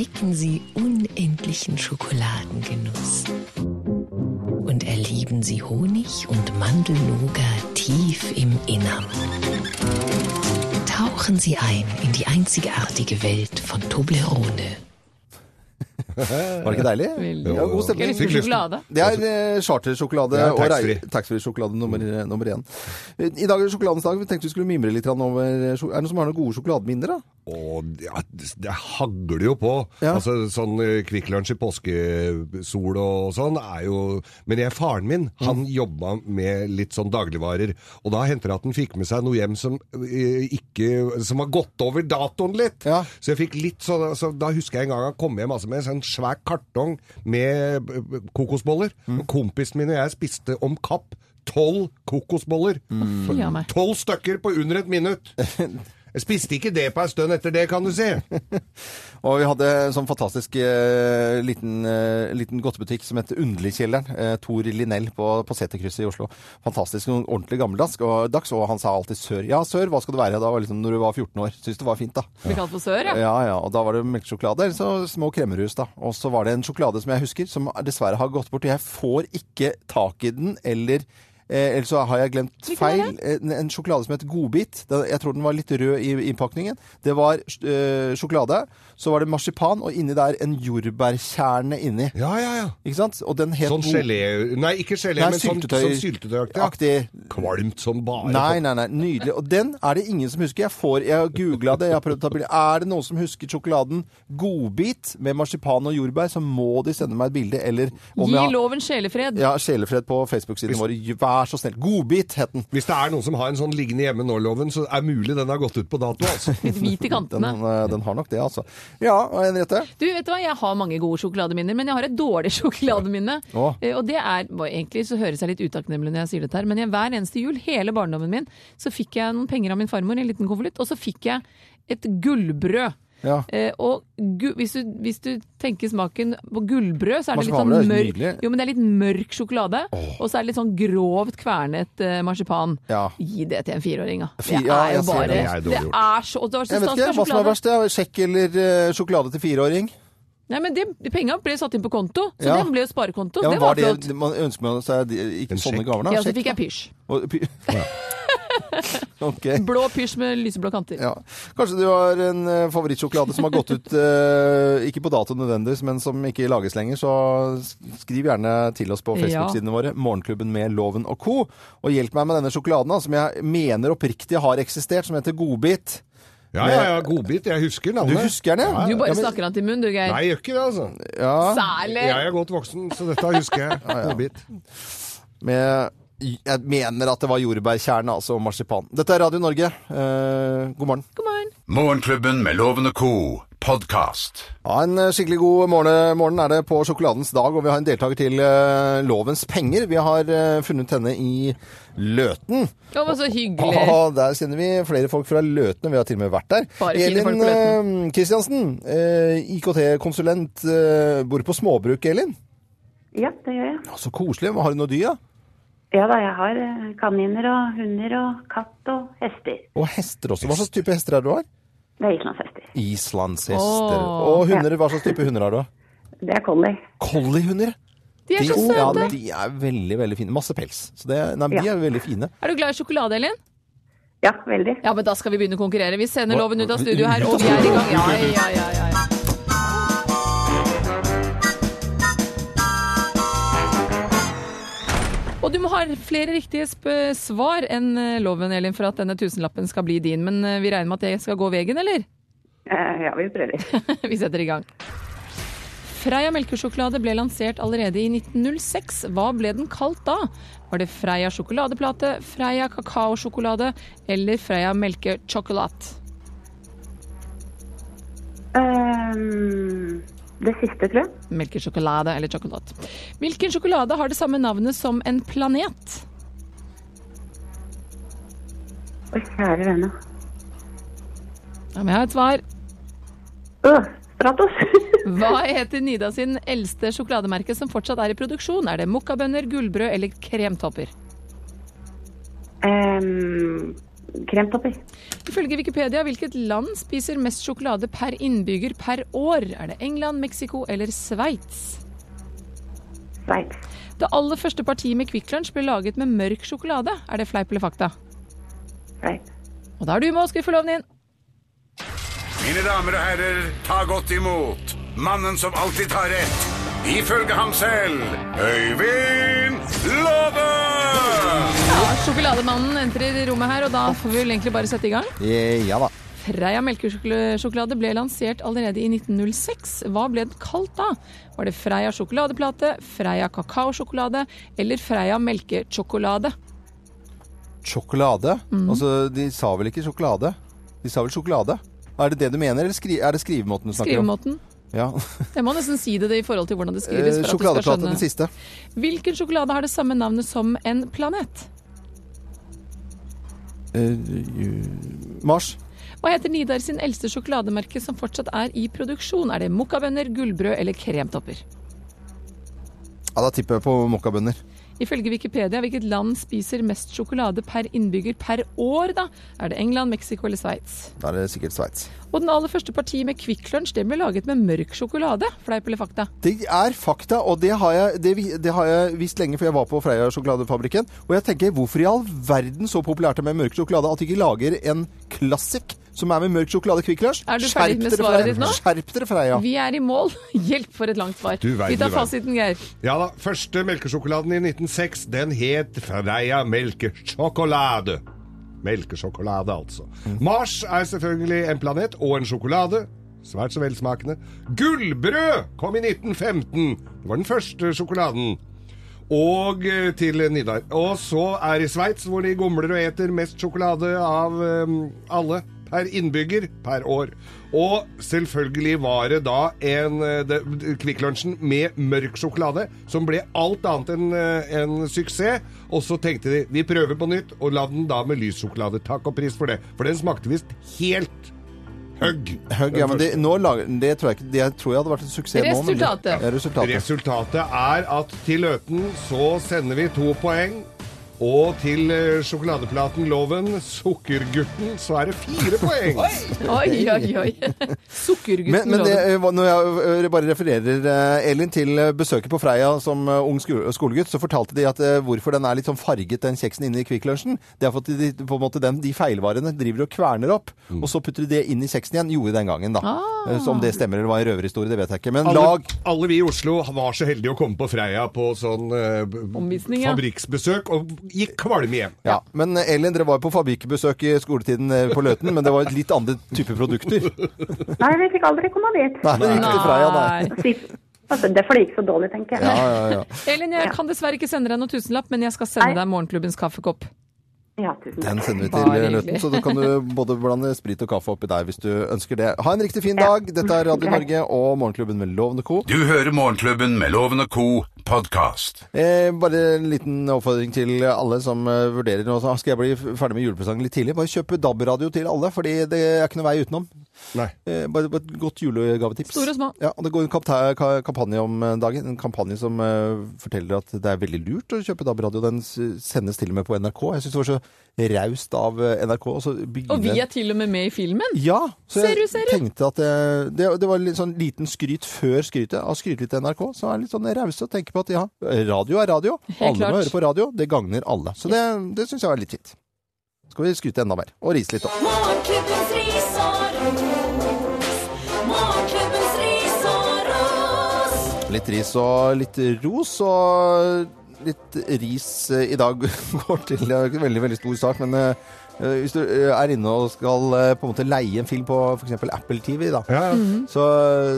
Entdecken Sie unendlichen Schokoladengenuss. Und erleben Sie Honig und Mandelnougat tief im Innern. Tauchen Sie ein in die einzigartige Welt von Toblerone. Var det ikke deilig? Veldig. Ja, god stemning. Fikk lyst sjokolade? Det er eh, chartersjokolade er og taxfree-sjokolade nummer, nummer én. I dag er det sjokoladens dag. Vi tenkte vi skulle mimre litt over Er det noen som har noen gode sjokolademinner, da? Og ja, det hagler jo på. Ja. Altså Sånn eh, Kvikk Lunsj i påskesol og sånn er jo Men jeg, faren min han jobba med litt sånn dagligvarer. Og da hendte det at han fikk med seg noe hjem som eh, ikke Som var gått over datoen litt. Ja. Så jeg fikk litt sånn så Da husker jeg en gang han kom hjem altså, med en sånn svær kartong med kokosboller. Mm. kompisen min og jeg spiste om kapp tolv kokosboller. Tolv mm. stykker på under et minutt! Jeg spiste ikke det på en stund etter det, kan du si. Og vi hadde en sånn fantastisk eh, liten, eh, liten godtebutikk som het Underligkjelleren. Eh, Tor Linell på, på Seterkrysset i Oslo. Fantastisk, ordentlig gammeldags. Og, dags, og han sa alltid sør. Ja, sør, hva skal det være? Da var liksom når du var 14 år. Syns det var fint, da. Ble kalt for sør, ja. Ja, ja, og da var det melkesjokolade, eller så små kremmerhus da. Og så var det en sjokolade som jeg husker, som dessverre har gått bort. Jeg får ikke tak i den, eller Eh, eller så har jeg glemt Hvilken feil. er En, en sjokolade som het Godbit. Den, jeg tror den var litt rød i innpakningen. Det var øh, sjokolade. Så var det marsipan, og inni der en jordbærkjerne inni. Ja, ja, ja. Ikke sant? Og den het Sånn gelé Nei, ikke gelé, Nei, men sånn, syltetøy- sånn syltetøyaktig. Kvalmt som bare Nei, nei, nei. Nydelig. Og den er det ingen som husker. Jeg får, jeg har googla det, jeg har prøvd å ta bilde. Er det noen som husker sjokoladen Godbit med marsipan og jordbær, så må de sende meg et bilde. Eller om Gi jeg har- loven sjelefred. ja, Sjelefred på Facebook-siden vår. Vær så snill. Godbit het den. Hvis det er noen som har en sånn liggende hjemme nå-loven, så er mulig den har gått ut på dato, altså. Hvit i kantene. Den, den har nok det, altså. Ja, Henriette? Du, vet du hva? Jeg har mange gode sjokolademinner, men jeg har et dårlig sjokolademinne. Å. Eh, Og det er, Egentlig så høres jeg litt utakknemlig når jeg sier dette her, men jeg, hver eneste jul, hele barndommen min, så fikk jeg noen penger av min farmor i en liten konvolutt, og så fikk jeg et gullbrød. Ja. Eh, og hvis, du, hvis du tenker smaken på gullbrød, så er det litt sånn mørk. Jo, men det er litt mørk sjokolade, og så er det litt sånn grovt kvernet eh, marsipan. Ja. Gi det til en fireåring, da. Det er jo bare det. Er er så og det var så Jeg vet ikke hva som er verst. det er Sjekk eller uh, sjokolade til fireåring? Nei, men det, Penga ble satt inn på konto, så Ja. det ble jo sparekonto. Ja, det var var flott. det, man ønsker man seg de- ikke En sånne gaver, da? Ja, så fikk jeg pysj. Og py- ok. Blå pysj med lyseblå kanter. Ja. Kanskje du har en eh, favorittsjokolade som har gått ut, eh, ikke på dato nødvendigvis, men som ikke lages lenger, så skriv gjerne til oss på Facebook-sidene våre, Morgenklubben med Loven og co. Og hjelp meg med denne sjokoladen, som jeg mener oppriktig har eksistert, som heter Godbit. Ja, ja, ja, godbit. Jeg husker Du husker den, ja? Du bare ja, men- snakker han til munn, du, Geir. Nei, jeg gjør ikke det, altså. Ja, Særlig! Jeg er godt voksen, så dette husker jeg. Godbit. med jeg mener at det var jordbærkjerne, altså marsipan. Dette er Radio Norge. Eh, god morgen. God morgen. Morgenklubben med lovende ko co. podkast. Ja, En eh, skikkelig god morgen, morgen er det på sjokoladens dag, og vi har en deltaker til uh, Lovens penger. Vi har uh, funnet henne i Løten. Det var så hyggelig. Og der kjenner vi flere folk fra Løten, og vi har til og med vært der. Bare fine folk på Elin eh, Kristiansen, uh, IKT-konsulent, eh, bor på småbruk, Elin. Ja, det gjør jeg. Ja, Så koselig. Har du noe dyr, da? Ja da, jeg har eh, kaniner og hunder og katt og hester. Og hester også. Hva slags type hester er det du har? Det er islandshester. Islandshester. Åh. og hunder, hva slags type hunder har du? Det er collie. Collie-hunder. De er så ja, de er veldig, veldig fine. Masse pels. Så det, nei, ja. De er veldig fine. Er du glad i sjokolade, Elin? Ja, veldig. Ja, men da skal vi begynne å konkurrere. Vi sender loven ut av studio her, og vi er i gang. Ja, ja, ja, ja, Og du må ha flere riktige svar enn eh, loven, Elin, for at denne tusenlappen skal bli din. Men eh, vi regner med at det skal gå veien, eller? Eh, ja, vi prøver. Vi setter i gang. Freia melkesjokolade ble lansert allerede i 1906. Hva ble den kalt da? Var det Freia sjokoladeplate, Freia kakaosjokolade eller Freia melkesjokolade? Ehm, det siste, tror jeg. Melkesjokolade eller sjokolade. Hvilken sjokolade har det samme navnet som en planet? Å, kjære vene. Ja, men jeg har et svar. Åh, Stratos. Hva heter Nida sin eldste sjokolademerke som fortsatt er i produksjon? Er det mokkabønner, gullbrød eller kremtopper? Ehm, kremtopper. Ifølge Wikipedia, hvilket land spiser mest sjokolade per innbygger per år? Er det England, Mexico eller Sveits? Sveits. Det aller første partiet med Kvikk Lunsj ble laget med mørk sjokolade. Er det fleip eller fakta? Sveits. Og da er du med og skriver forloven din. Mine damer og herrer, ta godt imot mannen som alltid tar rett. Ifølge ham selv Øyvind Låve! Ja, Sjokolademannen entrer rommet her, og da får vi vel egentlig bare sette i gang. Eh, Ja da. Freia melkesjokolade ble lansert allerede i 1906. Hva ble den kalt da? Var det Freia sjokoladeplate, Freia kakaosjokolade eller Freia melkesjokolade? Sjokolade? Mm. Altså, de sa vel ikke sjokolade? De sa vel sjokolade? Er det det du mener, eller skri er det skrivemåten du snakker om? Skrivemåten. Ja. Jeg må nesten si det i forhold til hvordan det skrives. Sjokoladeplate, den siste. Hvilken sjokolade har det samme navnet som en planet? Uh, Mars. Hva heter Nidar sin eldste sjokolademerke som fortsatt er i produksjon? Er det mokkabønner, gullbrød eller kremtopper? Ja, da tipper jeg på mokkabønner. Ifølge Wikipedia, hvilket land spiser mest sjokolade per innbygger per år, da? Er det England, Mexico eller Sveits? Da er det sikkert Sveits. Og den aller første partiet med Kvikk Lunsj, det ble laget med mørk sjokolade. Fleip eller fakta? Det er fakta, og det har, jeg, det, det har jeg visst lenge, for jeg var på Freia sjokoladefabrikken. Og jeg tenker, hvorfor i all verden så populært det med mørk sjokolade at de ikke lager en klassik som er med mørk sjokolade Kvikk Lunsj? Er du ferdig med svaret ditt nå? Skjerp dere, Freia. Vi er i mål. Hjelp for et langt svar. Vi tar fasiten, Geir. Ja da, første melkesjokoladen i 1906, den het Freia melkesjokolade. Melkesjokolade, altså. Mars er selvfølgelig en planet og en sjokolade. Svært så velsmakende. Gullbrød kom i 1915. Det var den første sjokoladen. Og eh, til Nidar. Og så er det Sveits, hvor de gomler og eter mest sjokolade av um, alle per innbygger per år. Og selvfølgelig var det da en eh, Kvikk med mørk sjokolade, som ble alt annet enn en suksess. Og så tenkte de vi prøver på nytt, og la den da med lys sjokolade. Takk og pris for det. For den smakte visst helt høgg. Høgg, ja, men det, nå lager, det, tror jeg, ikke, det tror jeg hadde vært en suksess nå. men det- Ja, resultatet. Resultatet er at til Løten så sender vi to poeng. Og til eh, sjokoladeplaten Loven, Sukkergutten, så er det fire poeng. Oi, oi, oi. Sukkergutten Men, men det, Loven. eh, når jeg eh, bare refererer Elin til besøket på Freia som ung skolegutt, så fortalte de at hvorfor den er litt sånn farget, den kjeksen inne i Kvikk Lunsjen. Det er for at de, på en måte den, de feilvarene driver og kverner opp, Mm. og så putter de det inn i kjeksen igjen. Gjorde den gangen, da. Ah. Så om det stemmer eller var en røverhistorie, det vet jeg ikke. Men Alle, lag alle vi i Oslo var så heldige å komme på Freia på sånn eh, fabrikksbesøk, og gikk kvalm igjen. ja, Men eh, Elin, dere var på fabrikkbesøk i skoletiden eh, på Løten, men det var et litt andre type produkter. Nei, vi fikk aldri komme dit. Nei, det gikk til Freia, nei. Sist- Altså, det for det gikk så dårlig, tenker jeg. Ja, ja, ja. Elin, jeg kan dessverre ikke sende deg noen tusenlapp, men jeg skal sende Nei. deg morgenklubbens kaffekopp. Ja, tusen. Den sender vi til hyggelig. Løten, så da kan du både blande sprit og kaffe oppi der hvis du ønsker det. Ha en riktig fin dag. Dette er Radio Norge og Morgenklubben med Lovende Co. Du hører Morgenklubben med Lovende Co. podkast. Eh, bare en liten oppfordring til alle som eh, vurderer nå. Skal jeg bli ferdig med julepresangen litt tidlig? Bare kjøp DAB-radio til alle, fordi det er ikke noe vei utenom. Nei. Eh, bare, bare et godt julegavetips. Store og små. Ja, og Det går en kampanje om eh, dagen. En kampanje som eh, forteller at det er veldig lurt å kjøpe DAB-radio. Den sendes til og med på NRK. Jeg syns det var så raust av NRK. Og, Og vi er til og med med i filmen. ja, så Ser jeg du, ser du? tenkte at det, det, det var litt sånn liten skryt før skrytet. av skryte litt til NRK, så er det litt sånn rause og tenke på at ja, radio er radio. Helt alle klart. må høre på radio. Det gagner alle. Så det, det syns jeg var litt fint. Skal vi skryte enda mer. Og rise litt òg. Morgenklubbens ris og ros. Morgenklubbens ris og ros. Litt ris og litt ros, og litt ris i dag går til en veldig, veldig stor sak, men eh, hvis du eh, er inne og skal eh, på en måte leie en film på f.eks. Apple TV, da, Ja, ja. så,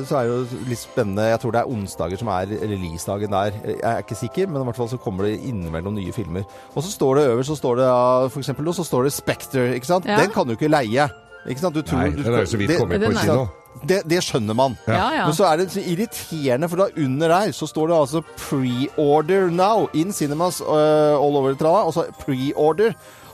så er det jo litt spennende. Jeg tror det er onsdager som er releasedagen der. Jeg er ikke sikker, men i hvert fall så kommer det innimellom nye filmer. Og så står det øverst, så står det ja, for eksempel nå, så står det Spectre, ikke sant? Ja. Den kan du ikke leie. Ikke sant? Du tror, Nei, du den er jo så vidt kommet på kino. Det, det skjønner man. Ja, ja. Men så er det så irriterende, for da under der så står det altså pre-order now in cinemas uh, all over tralla. Og så pre-order.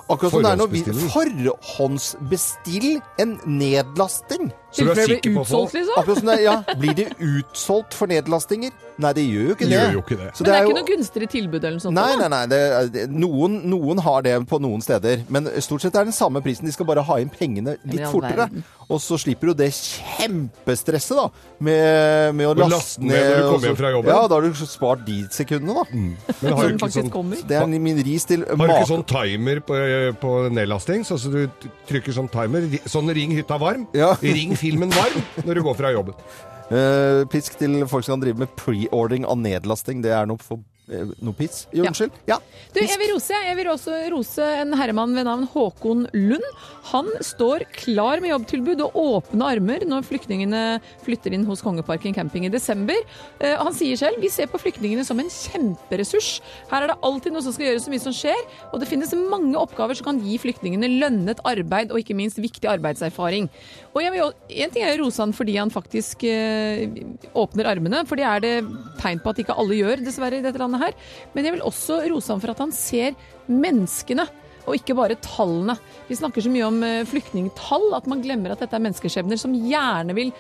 Akkurat som det er når vi Forhåndsbestill en nedlasting. Så du er sikker blir på utsolgt, liksom. Akkurat som det, ja, Blir det utsolgt for nedlastinger? Nei, det gjør jo ikke det. Gjør jo ikke det. Så Men det er jo- ikke noe gunstigere tilbud eller noe sånt? Nei, nei, nei. Det, noen, noen har det på noen steder. Men stort sett er det den samme prisen. De skal bare ha inn pengene litt fortere. verden. Og så slipper du det kjempestresset da, med, med å laste, laste ned når du kommer hjem fra jobben. Ja, da har du spart de sekundene, da. Men har ikke faktisk sånn kommer. Det er min ris til Har du ikke sånn timer på, på nedlasting? Så du trykker sånn timer. Sånn ring hytta varm. Ja. Ring filmen varm når du går fra jobben. Uh, pisk til folk som kan drive med pre-ordering av nedlasting. Det er noe, for, noe piss. Jo, Ja. unnskyld. Ja. Du, jeg vil rose. Jeg vil også rose en herremann ved navn Håkon Lund. Han står klar med jobbtilbud og åpne armer når flyktningene flytter inn hos Kongeparken camping i desember. Eh, han sier selv vi ser på flyktningene som en kjemperessurs. Her er det alltid noe som skal gjøres, så mye som skjer. Og det finnes mange oppgaver som kan gi flyktningene lønnet arbeid og ikke minst viktig arbeidserfaring. Og jeg vil, jo- en ting er å rose han fordi han faktisk eh, åpner armene, for det er det tegn på at ikke alle gjør, dessverre, i dette landet her. Men jeg vil også rose ham for at han ser menneskene. Og ikke bare tallene. Vi snakker så mye om eh, flyktningtall at man glemmer at dette er menneskeskjebner som gjerne vil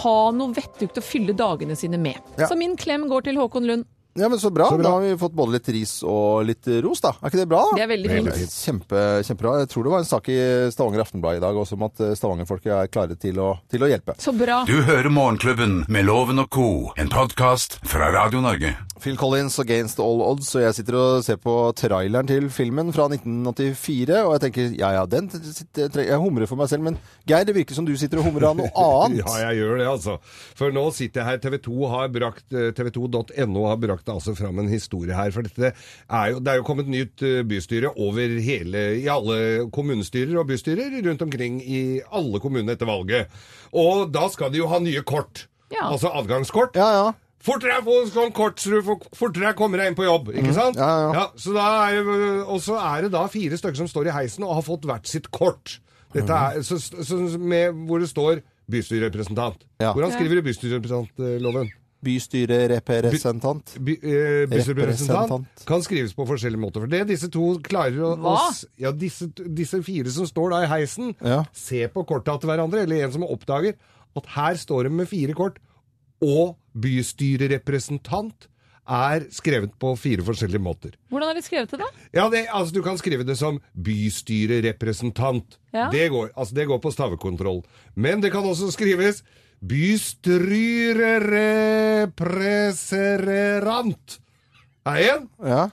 ha noe vettugt å fylle dagene sine med. Ja. Så min klem går til Håkon Lund. Ja, men så bra. Så bra. Da har vi fått både litt ris og litt ros, da. Er ikke det bra? da? Det er veldig Veldig fint. Kjempe, kjempebra. Jeg tror det var en sak i Stavanger Aftenblad i dag også om at stavangerfolket Stavanger-folket er klare til å, til å hjelpe. Så bra. Du hører Morgenklubben med Loven og co., en podkast fra Radio Norge. Phil Collins Against All Odds, og jeg sitter og ser på traileren til filmen fra 1984, og jeg tenker ja ja, den Jeg humrer for meg selv, men Geir, det virker som du sitter og humrer av noe annet. Ja, jeg gjør det, altså. For nå sitter jeg her. TV 2 har brakt, eh, tv2.no har brakt altså fram en historie her. For dette er jo, det er jo kommet nytt eh, bystyre over hele, i alle kommunestyrer og bystyrer rundt omkring i alle kommunene etter valget. Og da skal de jo ha nye kort. Ja. Altså adgangskort. Ja, ja. Fortere få sånn kort, så du får fortere kommer deg inn på jobb, ikke sant? Mm. ja, ja. så da er, og så er det da fire stykker som står i heisen og har fått hvert sitt kort. Dette er, så, så, med, hvor det står bystyrerepresentant. Ja. Hvordan skriver du bystyrerepresentantloven? Bystyrerepresentant. By, eh, bystyrerepresentant Representant. kan skrives på forskjellige måter. For det disse to klarer å, å Hva? Ja, disse, disse fire som står da i heisen, Ja. ser på korta til hverandre, eller en som oppdager at her står de med fire kort, og bystyrerepresentant er skrevet på fire forskjellige måter. Hvordan har de skrevet det, da? Ja, det, altså Du kan skrive det som bystyrerepresentant. Ja. Det, går, altså, det går på stavekontroll. Men det kan også skrives bystyrerepreserant. Er én. Ja.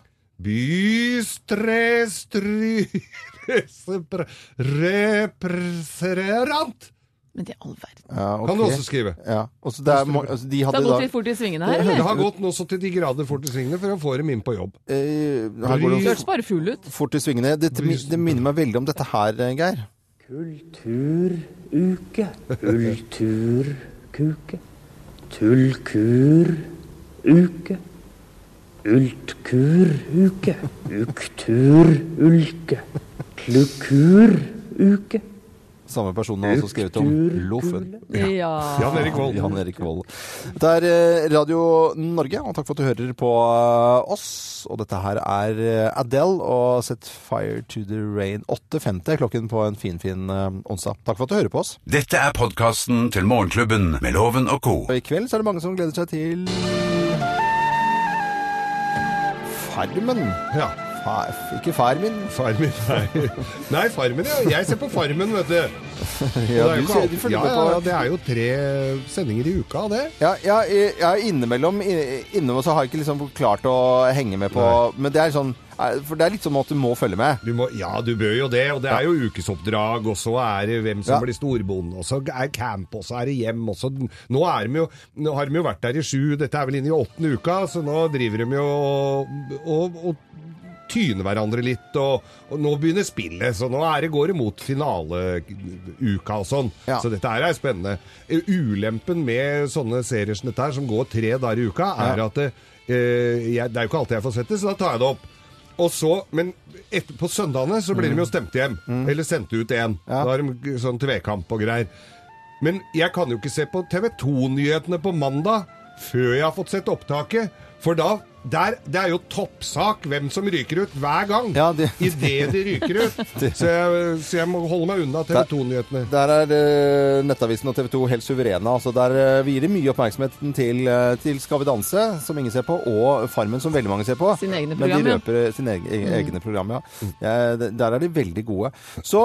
Bystrestrrepreserant. Men i all verden. ja okay. Kan du også skrive. Ja. Også der, er, altså, de Det har gått da litt fort i svingene her, Det har gått nå så til de grader fort i svingene for å få dem inn på jobb. eh, her går Det det hørtes bare fugl ut. fort i svingene. Det, det minner meg veldig om dette her, Geir. Geir. Kulturuke. Kulturkuke. Tullkuruke. Ultkuruke. Ukturulke. Klukkuruke. Samme person har også skrevet om Loffen. Ja. Jan Erik Vold. Jan Erik Vold. Det er eh, Radio Norge, og takk for at du hører på eh, oss. Og dette her er eh, Adele og Set Fire to the Rain. 8.50 klokken på en finfin fin, onsdag. Takk for at du hører på oss. Dette er podkasten til Morgenklubben med Loven og co. Og i kveld så er det mange som gleder seg til Farmen. Ja. Fa ikke far min nei. Nei, Farmen, ja. Jeg ser på Farmen, vet du. Ja, det, er jo ikke ja, ja, det er jo tre sendinger i uka det. Ja, ja, ja innimellom i- så har jeg ikke liksom klart å henge med på Men det er sånn eh, For det er litt sånn at du må følge med. Du må, ja, du bør jo det, og det er jo ukesoppdrag, og så er det hvem som Ja. blir storbonde, og så er camp, og så er det hjem, og så Nå, er de jo, nå har de jo vært der i sju, dette er vel inne i åttende uka, så nå driver de jo og, og, og tyner hverandre litt, og, og nå begynner spillet, så nå er det, går det mot finaleuka og sånn. Ja. Så dette her er spennende. Ulempen med sånne serier som dette her, som går tre dager i uka, er Ja. at det, eh, jeg, det er jo ikke alltid jeg får sett det, så da tar jeg det opp. Og så, Men etter, på søndagene så blir de jo stemt hjem. Eller sendt ut. Mm. Ja. Da har de sånn tvekamp og greier. Men jeg kan jo ikke se på TV 2-nyhetene på mandag før jeg har fått sett opptaket. For da der, Det er jo toppsak hvem som ryker ut hver gang. Ja, det- Idet de ryker ut. Så jeg, så jeg må holde meg unna TV 2-nyhetene. Der er uh, Nettavisen og TV 2 helt suverene. Altså, der eh, vier de mye oppmerksomheten til, uh, til Skal vi danse, som ingen ser på, og Farmen, som veldig mange ser på. Sine egne Men de de ja. røper sine egne, egne program, ja. Ja, Der er de veldig gode. Så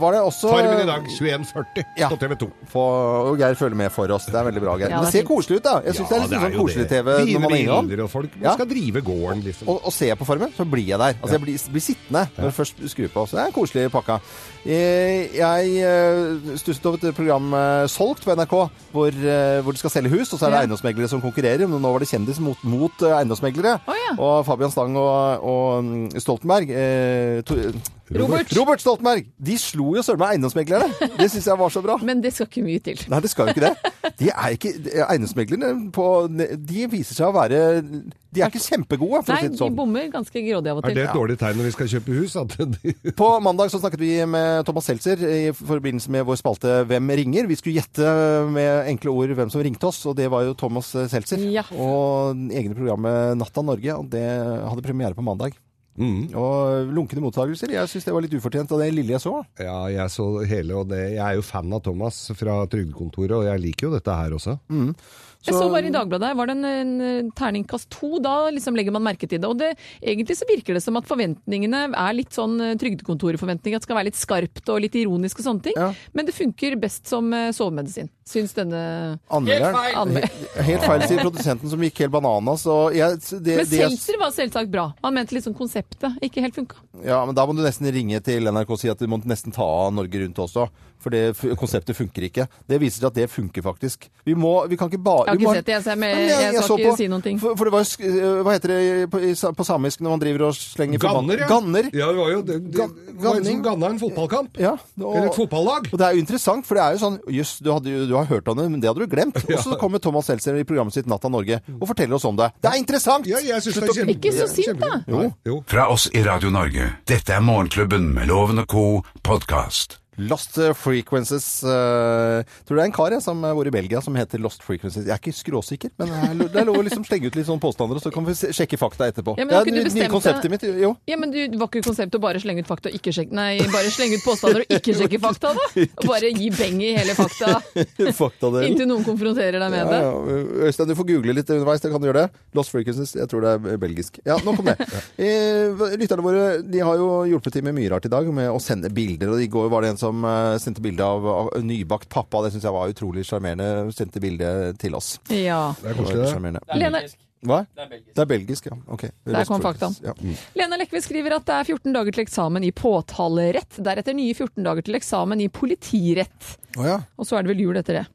var det også Farmen i dag 21.40 Ja. på TV 2. På, og Geir følger med for oss. Det er veldig bra, Geir. Ja, Men det er ser koselig ut, da. Jeg syns det er litt sånn koselig-TV når Fine man er innom. bilder, og folk Ja. Skal drive gården, liksom. Og, og ser jeg på Farmen, så blir jeg der. Altså, Jeg blir, blir sittende når jeg først skrur på. Så det er en koselig pakka. Eh, Jeg eh, stusset over et program Solgt på NRK, hvor, eh, hvor de skal selge hus, og så er det Ja. eiendomsmeglere som konkurrerer. Men nå var det kjendis mot, mot eiendomsmeglere. Oh, ja. Og Fabian Stang og, og mm, Stoltenberg eh, to, Robert. Robert Stoltenberg! De slo jo søren meg eiendomsmeglerne. Det syns jeg var så bra. Men det skal ikke mye til. Nei, det skal jo ikke det. De er ikke, Eiendomsmeglerne på, de viser seg å være De er ikke kjempegode, for Nei, å si det de sånn. bommer ganske grådig av og til. Er det et dårlig tegn når vi skal kjøpe hus? At de, På mandag så snakket vi med Thomas Seltzer i forbindelse med vår spalte Hvem ringer? Vi skulle gjette med enkle ord hvem som ringte oss, og det var jo Thomas Seltzer. Ja. Og egne programmet Natta Norge, og det hadde premiere på mandag. Og lunkne mottagelser. Jeg syns det var litt ufortjent av det lille jeg så. Ja, jeg så hele, og det, jeg er jo fan av Thomas fra Trygdekontoret, og jeg liker jo dette her også. Jeg så bare i Dagbladet, var det en, en terningkast to, da liksom legger man merke til det. Og det, egentlig så virker det som at forventningene er litt sånn eh, trygdekontorforventninger, at det skal være litt skarpt og litt ironisk og sånne ting. Ja. Men det funker best som eh, sovemedisin, syns denne Anmelderen. Anmel- Helt feil, sier produsenten som gikk helt bananas. Og jeg, det, Men det, Seltzer var selvsagt bra. Han mente liksom konseptet ikke helt funka. ja, men da må du nesten ringe til NRK og si at du må nesten ta av Norge Rundt også. For det konseptet funker ikke. Det viser seg at det funker faktisk. Vi må, vi kan ikke bare har må- ikke sett det, jeg, så jeg, jeg, jeg, skal ikke på- si noen ting. For, for det var jo øh, Hva heter det på, i på samisk når man driver og slenger Ganner, ja. Ganner. Ja, det var jo det, det, det var en ganning. som ganna en fotballkamp. Ja, og, Eller et fotballag. Og det er jo interessant, for det er jo sånn Jøss, du, du har hørt om det, men det hadde du glemt. Og så kommer Thomas Seltzer i programmet sitt Natt av Norge og forteller oss om det. Det er interessant! Ja, jeg synes det er kjempe- Ikke så sint, da. Jo. Fra oss i Radio Norge. Dette er Morgenklubben med Loven og Co. podkast. Lost Frequences. Uh, Tror det er en kar jeg, som bor i Belgia som heter Lost Frequences. Jeg er ikke skråsikker, men det er lov å liksom slenge ut litt sånne påstander, og så kan vi sjekke fakta etterpå. Ja, men det er nye konseptet mitt. Jo. Ja, men du, var ikke konseptet å bare slenge ut fakta og ikke sjekke Nei, bare slenge ut påstander og ikke sjekke fakta, da? Og bare gi beng i hele fakta fakta inntil noen konfronterer deg med Ja, det. ja. Øystein, du får google litt underveis. Det kan du gjøre det. Lost Frequences, Jeg tror det er belgisk. Ja, nok om det. Eh, Lytterne våre de har jo hjulpet til med mye rart i dag, med å sende bilder. Og i går var det en som eh, sendte bilde av, nybakt pappa. Det syns jeg var utrolig sjarmerende. Sendte bilde til oss. Ja. Det er Det var koselig, det. er Hva? Det er belgisk. ja. Ok. Der kom faktaen. Ja. Lena Lekve skriver at det er 14 dager til eksamen i påtalerett. Deretter nye 14 dager til eksamen i politirett. Oh, ja. Og så er det vel jul etter det.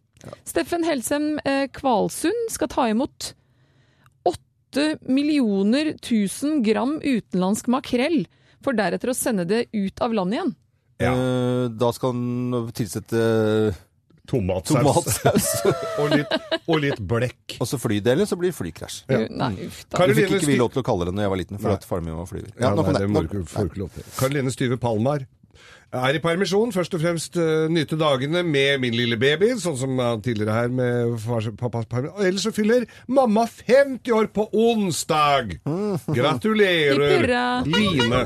Steffen Helsem eh, Kvalsund skal ta imot 8 millioner 1000 gram utenlandsk makrell, for deretter å sende det ut av landet igjen. Ja. Eh, Da skal han tilsette Tomatsaus. tomatsaus. og, litt, og litt blekk. Og så flydeler, så blir flykrasj. Ja. Nei, uff da. Det fikk ikke vi lov til å kalle det når jeg var liten, for Nei. at faren min var flyver. Ja, du du. Karoline Styve Palmar er i permisjon. Først og fremst uh, nyte dagene med min lille baby, sånn som tidligere her med fars, pappas permisjon. Og Ellers så fyller mamma 50 år på onsdag! Mm. Gratulerer. Line,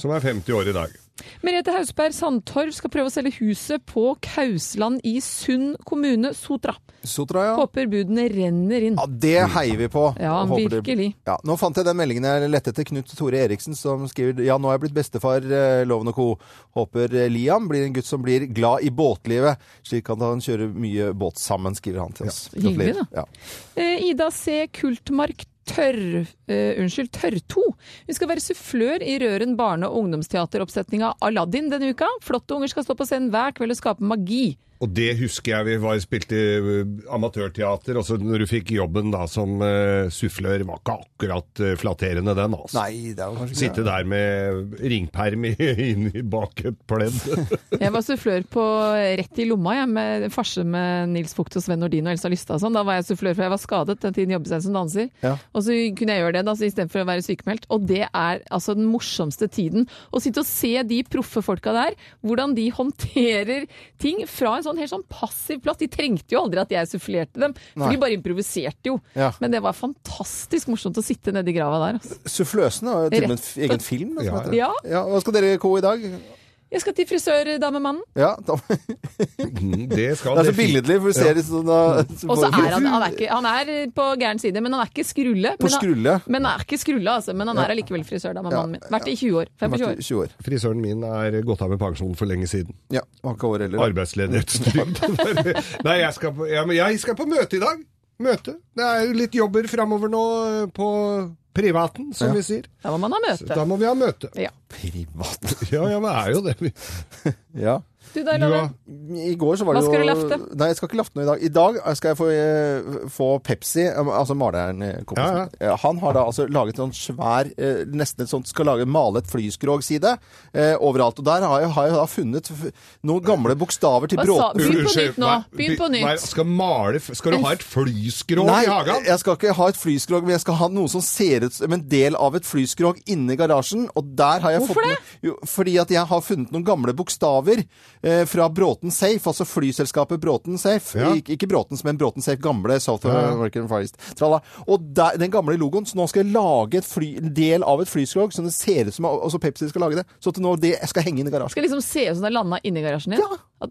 som er 50 år i dag. Merete Hausberg Sandtorv skal prøve å selge huset på Kausland i Sund kommune, Sotra. Sotra, ja. Håper budene renner inn. Ja, det heier vi på. Ja, Håper det- virkelig. Ja, nå fant jeg den meldingen jeg lette etter Knut Tore Eriksen, som skriver Ja, nå er jeg blitt bestefar, eh, Loven og co. Håper eh, Liam blir en gutt som blir glad i båtlivet, slik at han kjører mye båt sammen, skriver han til oss. hyggelig, da. Ja. Eh, Ida C. Kultmark Tørr, Uh, unnskyld, Tørrto. Hun skal være sufflør i Røren barne- og ungdomsteateroppsetninga Aladdin denne uka. Flotte unger skal stå på scenen hver kveld og skape magi. Og det husker jeg vi var spilte i amatørteater, og så når du fikk jobben da som uh, sufflør, var ikke akkurat uh, flatterende den, altså. Nei, det var kanskje Sitte der med ringperm i- bak et pledd. Jeg var sufflør på Rett i lomma, jeg, med farse med Nils Fugt og Sven Nordin og Elsa Lystad og sånn. Da var jeg sufflør, for jeg var skadet den tiden jobbet jeg som danser. Ja. Og så kunne jeg gjøre det da, så istedenfor å være sykemeldt. Og det er altså den morsomste tiden. Å sitte og se de proffe folka der, hvordan de håndterer ting fra en sånn helt sånn passiv plass. De trengte jo aldri at jeg sufflerte dem, for Nei. de bare improviserte jo. Ja. Men det var fantastisk morsomt å sitte nedi grava der. Altså. Suffløsene har jo til og med en egen film. da, Ja. Ja. Ja, hva skal dere ko i dag? Jeg skal til frisørdamemannen. Ja, da, Mm, det skal det er så billedlig, for du ser det sånn Og så er han, han, er ikke, han er på gæren side, men han er ikke skrulle. På men han- skrulle. Men han er ikke skrulle, altså. Men han er allikevel frisør, da, med mannen min. Vært i 20 år. 25 år. 20 år. Frisøren min er gått av med pensjon for lenge siden. Ja, ikke år heller. Arbeidsledighetstrygd. Nei, jeg skal, på, jeg, jeg skal på møte i dag. Møte. Det er jo litt jobber framover nå eh, på privaten, som Ja. vi sier. Da må man ha Så møte. Da må vi ha møte. Ja. Privat. Ja, ja, men det er jo det. Ja. Du da, Du Loven? har I går så var Hva det jo skal du lafte? Nei, jeg skal ikke lafte noe i dag. I dag skal jeg få, eh, få Pepsi, eh, altså maleren eh, Ja, Eh, Han har da altså laget sånn svær, nesten et sånt, skal lage male et flyskrog-side eh, overalt. Og der har jeg, har jeg da funnet noen gamle bokstaver til Hva bråk... Begynn på nytt nå. Begynn på nytt. Nei, Skal, male, skal du ha et flyskrog Nei, i hagen? Nei, jeg skal ikke ha et flyskrog, men jeg skal ha noe som ser ut som en del av et flyskrog inne i garasjen. Og der har jeg Hvorfor fått med, jo, fordi at jeg har funnet noen gamle bokstaver fra Bråten Safe, altså flyselskapet Bråten Safe. Ja. Ik ikke Bråten, men Bråten Safe, gamle South Ja. American Far East. Tralla. Og der, den gamle logoen, så nå skal jeg lage et fly, en del av et flyskrog, som det ser ut som også Pepsi skal lage det. Så at nå det skal henge inn i garasjen. Skal liksom se ut som det er landa inni garasjen din. Ja.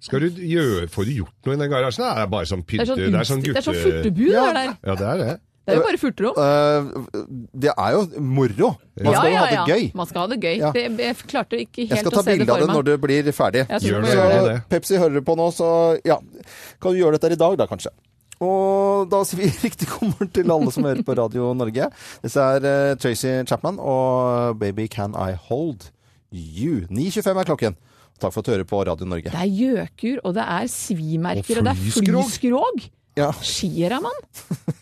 Skal du gjøre, Får du gjort noe i den garasjen? Det er bare sånn Det er pynte... sånn, Det er sånn gutte... det er sånn gutte... furtebu det er der. Ja, det er det. Det er jo bare furterom. Uh, det er jo moro. Man skal ja, ja, ha det gøy. Man skal ha det gøy. Ja. Det, jeg klarte ikke helt å se det bilde av for det meg. når det blir ferdig. Jeg Gjør du det, gjør det. det. Pepsi hører du på nå, så ja. Kan du gjøre dette i dag, da, kanskje? Og da sier vi riktig god morgen til alle som hører på Radio Norge. Dette er eh, Tracy Chapman og Baby Can I Hold You. 9.25 er klokken. Takk for at du hører på Radio Norge. Det er gjøkur, og det er svimerker, Og og, det er flyskrog. Ja, Skier er man.